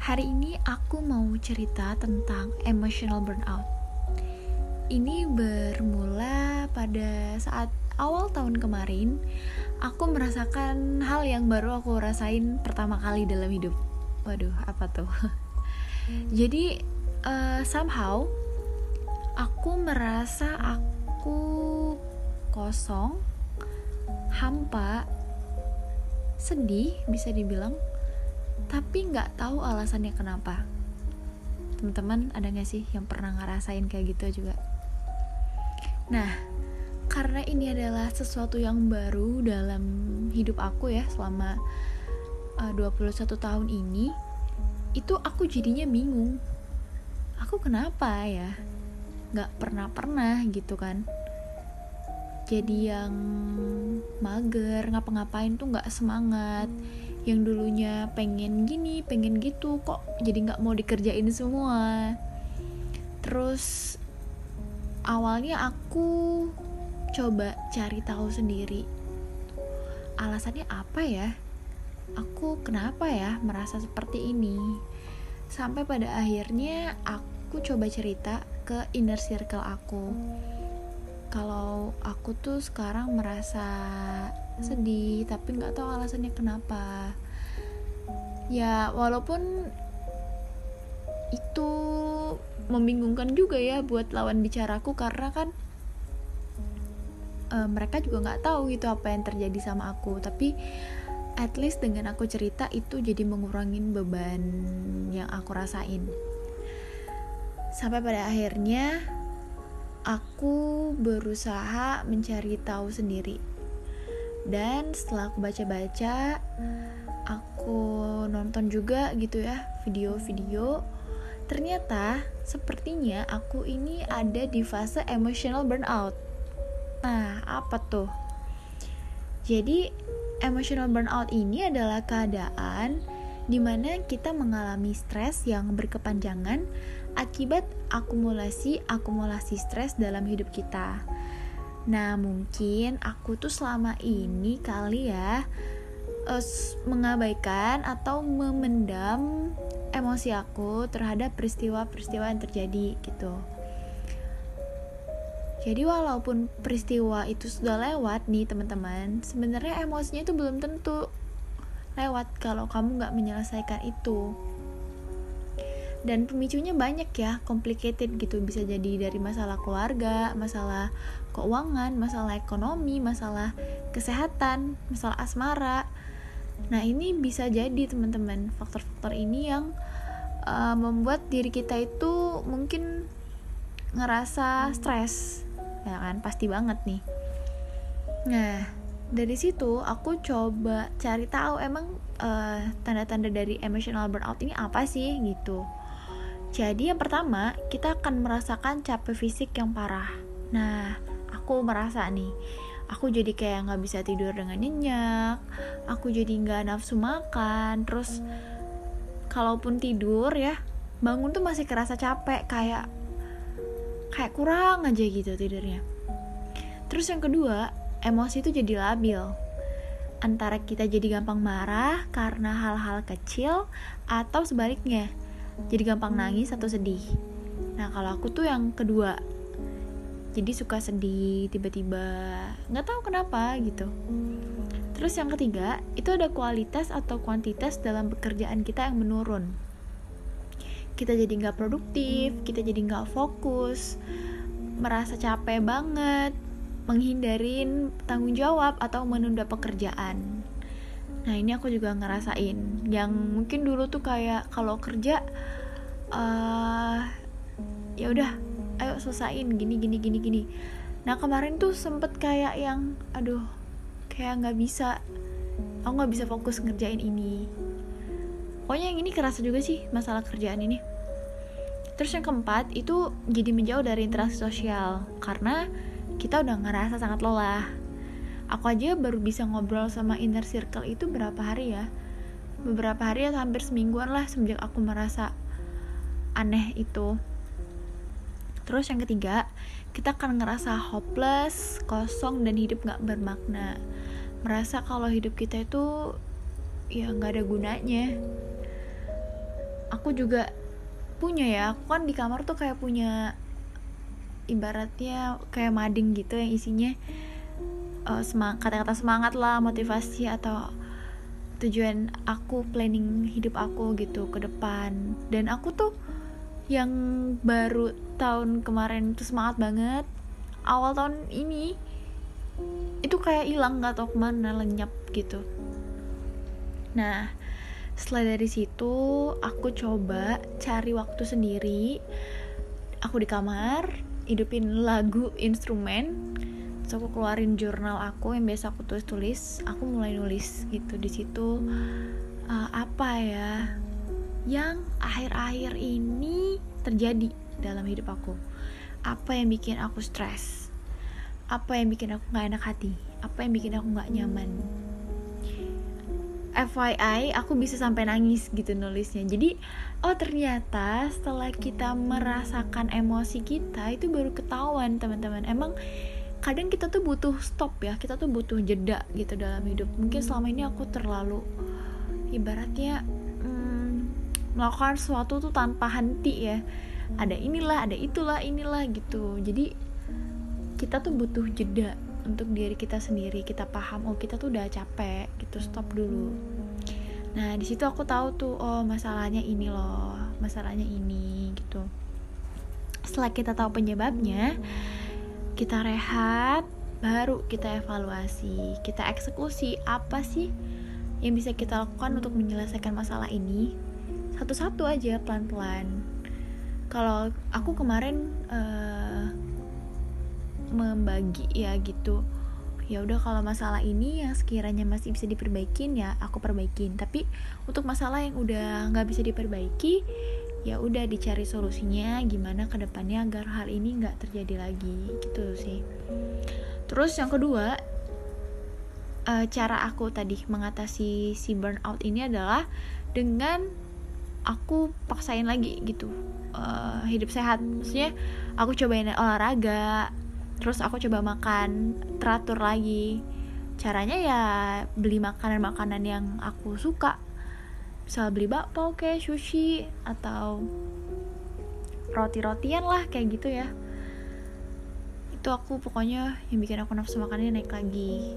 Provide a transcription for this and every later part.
Hari ini aku mau cerita tentang emotional burnout. Ini bermula pada saat awal tahun kemarin, aku merasakan hal yang baru aku rasain pertama kali dalam hidup. Waduh, apa tuh? Jadi uh, somehow aku merasa aku kosong, hampa, sedih bisa dibilang tapi nggak tahu alasannya kenapa. Teman-teman ada nggak sih yang pernah ngerasain kayak gitu juga? Nah karena ini adalah sesuatu yang baru dalam hidup aku ya selama uh, 21 tahun ini itu aku jadinya bingung. Aku kenapa ya? Nggak pernah pernah gitu kan. Jadi yang mager ngapa-ngapain tuh nggak semangat yang dulunya pengen gini pengen gitu kok jadi nggak mau dikerjain semua. Terus awalnya aku coba cari tahu sendiri alasannya apa ya? Aku kenapa ya merasa seperti ini? Sampai pada akhirnya aku coba cerita ke inner circle aku. Kalau aku tuh sekarang merasa sedih tapi nggak tahu alasannya kenapa. Ya walaupun itu membingungkan juga ya buat lawan bicaraku karena kan uh, mereka juga nggak tahu gitu apa yang terjadi sama aku. Tapi at least dengan aku cerita itu jadi mengurangin beban yang aku rasain. Sampai pada akhirnya aku berusaha mencari tahu sendiri dan setelah aku baca-baca aku nonton juga gitu ya video-video. Ternyata sepertinya aku ini ada di fase emotional burnout. Nah apa tuh? Jadi emotional burnout ini adalah keadaan di mana kita mengalami stres yang berkepanjangan akibat akumulasi-akumulasi stres dalam hidup kita. Nah, mungkin aku tuh selama ini kali ya uh, mengabaikan atau memendam emosi aku terhadap peristiwa-peristiwa yang terjadi gitu. Jadi walaupun peristiwa itu sudah lewat nih teman-teman, sebenarnya emosinya itu belum tentu lewat kalau kamu nggak menyelesaikan itu dan pemicunya banyak ya complicated gitu. Bisa jadi dari masalah keluarga masalah keuangan masalah ekonomi masalah kesehatan masalah asmara. Nah ini bisa jadi teman-teman faktor-faktor ini yang uh, membuat diri kita itu mungkin ngerasa stres. Ya kan? Pasti banget nih. Nah dari situ aku coba cari tahu emang uh, tanda-tanda dari emotional burnout ini apa sih gitu jadi yang pertama, kita akan merasakan capek fisik yang parah. Nah, aku merasa nih, aku jadi kayak nggak bisa tidur dengan nyenyak, aku jadi nggak nafsu makan, terus kalaupun tidur ya, bangun tuh masih kerasa capek, kayak kayak kurang aja gitu tidurnya. Terus yang kedua, emosi itu jadi labil. Antara kita jadi gampang marah karena hal-hal kecil atau sebaliknya jadi gampang nangis atau sedih. Nah kalau aku tuh yang kedua. Jadi suka sedih tiba-tiba nggak tahu kenapa gitu. Terus yang ketiga itu ada kualitas atau kuantitas dalam pekerjaan kita yang menurun. Kita jadi nggak produktif kita jadi nggak fokus merasa capek banget menghindarin tanggung jawab atau menunda pekerjaan Nah ini aku juga ngerasain yang mungkin dulu tuh kayak kalau kerja uh, ya udah ayo selesaiin gini gini gini gini. Nah kemarin tuh sempet kayak yang aduh kayak nggak bisa aku nggak bisa fokus ngerjain ini. Pokoknya yang ini kerasa juga sih masalah kerjaan ini. Terus yang keempat itu jadi menjauh dari interaksi sosial karena kita udah ngerasa sangat lelah aku aja baru bisa ngobrol sama inner circle itu berapa hari ya? Beberapa hari atau hampir semingguan lah semenjak aku merasa aneh itu. Terus yang ketiga kita akan ngerasa hopeless kosong dan hidup gak bermakna. Merasa kalau hidup kita itu ya nggak ada gunanya. Aku juga punya ya aku kan di kamar tuh kayak punya ibaratnya kayak mading gitu yang isinya uh, semang kata-kata semangat lah motivasi atau tujuan aku planning hidup aku gitu ke depan. Dan aku tuh yang baru tahun kemarin tuh semangat banget. Awal tahun ini itu kayak hilang nggak tau ke mana lenyap gitu. Nah setelah dari situ aku coba cari waktu sendiri. Aku di kamar hidupin lagu instrumen terus aku keluarin jurnal aku yang biasa aku tulis tulis aku mulai nulis gitu di situ uh, apa ya yang akhir-akhir ini terjadi dalam hidup aku? Apa yang bikin aku stres? Apa yang bikin aku nggak enak hati? Apa yang bikin aku nggak nyaman? FYI aku bisa sampai nangis gitu nulisnya. Jadi oh ternyata setelah kita merasakan emosi kita itu baru ketahuan teman-teman. Emang kadang kita tuh butuh stop ya kita tuh butuh jeda gitu dalam hidup. Mungkin selama ini aku terlalu ibaratnya hmm, melakukan sesuatu tuh tanpa henti ya. Ada inilah ada itulah inilah gitu. Jadi kita tuh butuh jeda untuk diri kita sendiri. Kita paham oh kita tuh udah capek gitu stop dulu. Nah di situ aku tahu tuh oh masalahnya ini loh masalahnya ini gitu. Setelah kita tahu penyebabnya kita rehat baru kita evaluasi kita eksekusi. Apa sih yang bisa kita lakukan untuk menyelesaikan masalah ini? Satu-satu aja pelan-pelan. Kalau aku kemarin uh, membagi ya gitu. Ya udah kalau masalah ini yang sekiranya masih bisa diperbaikin ya aku perbaikin. Tapi untuk masalah yang udah nggak bisa diperbaiki ya udah dicari solusinya gimana ke depannya agar hal ini nggak terjadi lagi gitu sih. Terus yang kedua uh, cara aku tadi mengatasi si burnout ini adalah dengan aku paksain lagi gitu uh, hidup sehat. Maksudnya aku cobain olahraga terus aku coba makan teratur lagi. Caranya ya beli makanan-makanan yang aku suka misal beli bakpao kayak sushi atau roti-rotian lah kayak gitu ya. Itu aku pokoknya yang bikin aku nafsu makannya naik lagi.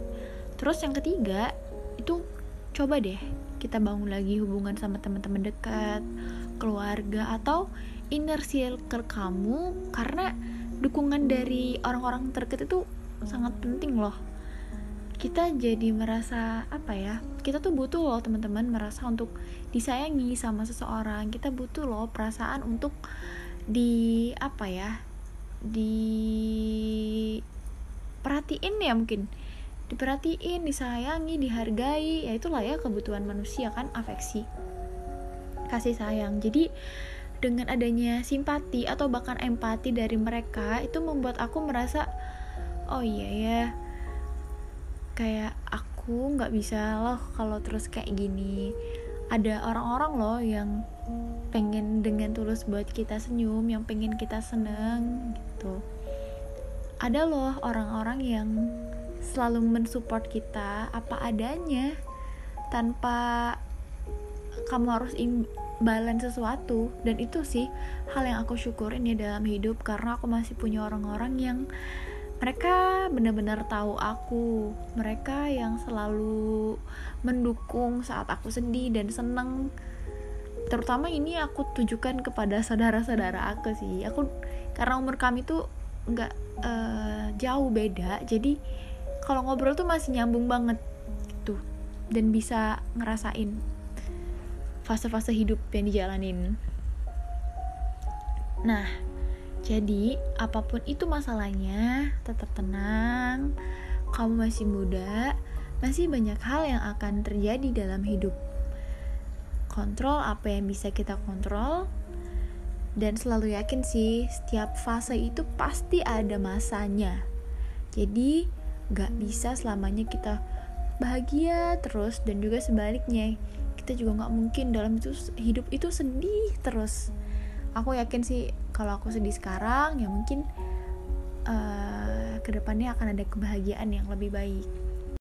Terus yang ketiga itu coba deh kita bangun lagi hubungan sama teman-teman dekat keluarga atau inner circle kamu karena dukungan dari orang-orang terdekat itu sangat penting loh kita jadi merasa apa ya kita tuh butuh loh teman-teman merasa untuk disayangi sama seseorang. Kita butuh loh perasaan untuk di apa ya di perhatiin ya mungkin. Diperhatiin disayangi dihargai. Ya itulah ya kebutuhan manusia kan afeksi. Kasih sayang. Jadi dengan adanya simpati atau bahkan empati dari mereka itu membuat aku merasa oh iya ya kayak aku nggak bisa loh kalau terus kayak gini. Ada orang-orang loh yang pengen dengan tulus buat kita senyum yang pengen kita seneng gitu. Ada loh orang-orang yang selalu mensupport kita apa adanya tanpa kamu harus balance sesuatu. Dan itu sih hal yang aku syukurin ya dalam hidup karena aku masih punya orang-orang yang mereka benar-benar tahu aku. Mereka yang selalu mendukung saat aku sedih dan seneng terutama ini aku tujukan kepada saudara-saudara aku sih. Aku karena umur kami tuh nggak uh, jauh beda. Jadi kalau ngobrol tuh masih nyambung banget gitu. Dan bisa ngerasain fase-fase hidup yang dijalanin. Nah, jadi apa pun itu masalahnya, tetap tenang. Kamu masih muda, masih banyak hal yang akan terjadi dalam hidup. Kontrol apa yang bisa kita kontrol, dan selalu yakin sih, setiap fase itu pasti ada masanya. Jadi, gak bisa selamanya kita bahagia terus, dan juga sebaliknya kita juga nggak mungkin dalam itu hidup itu sedih terus aku yakin sih kalau aku sedih sekarang ya mungkin uh, ke depannya akan ada kebahagiaan yang lebih baik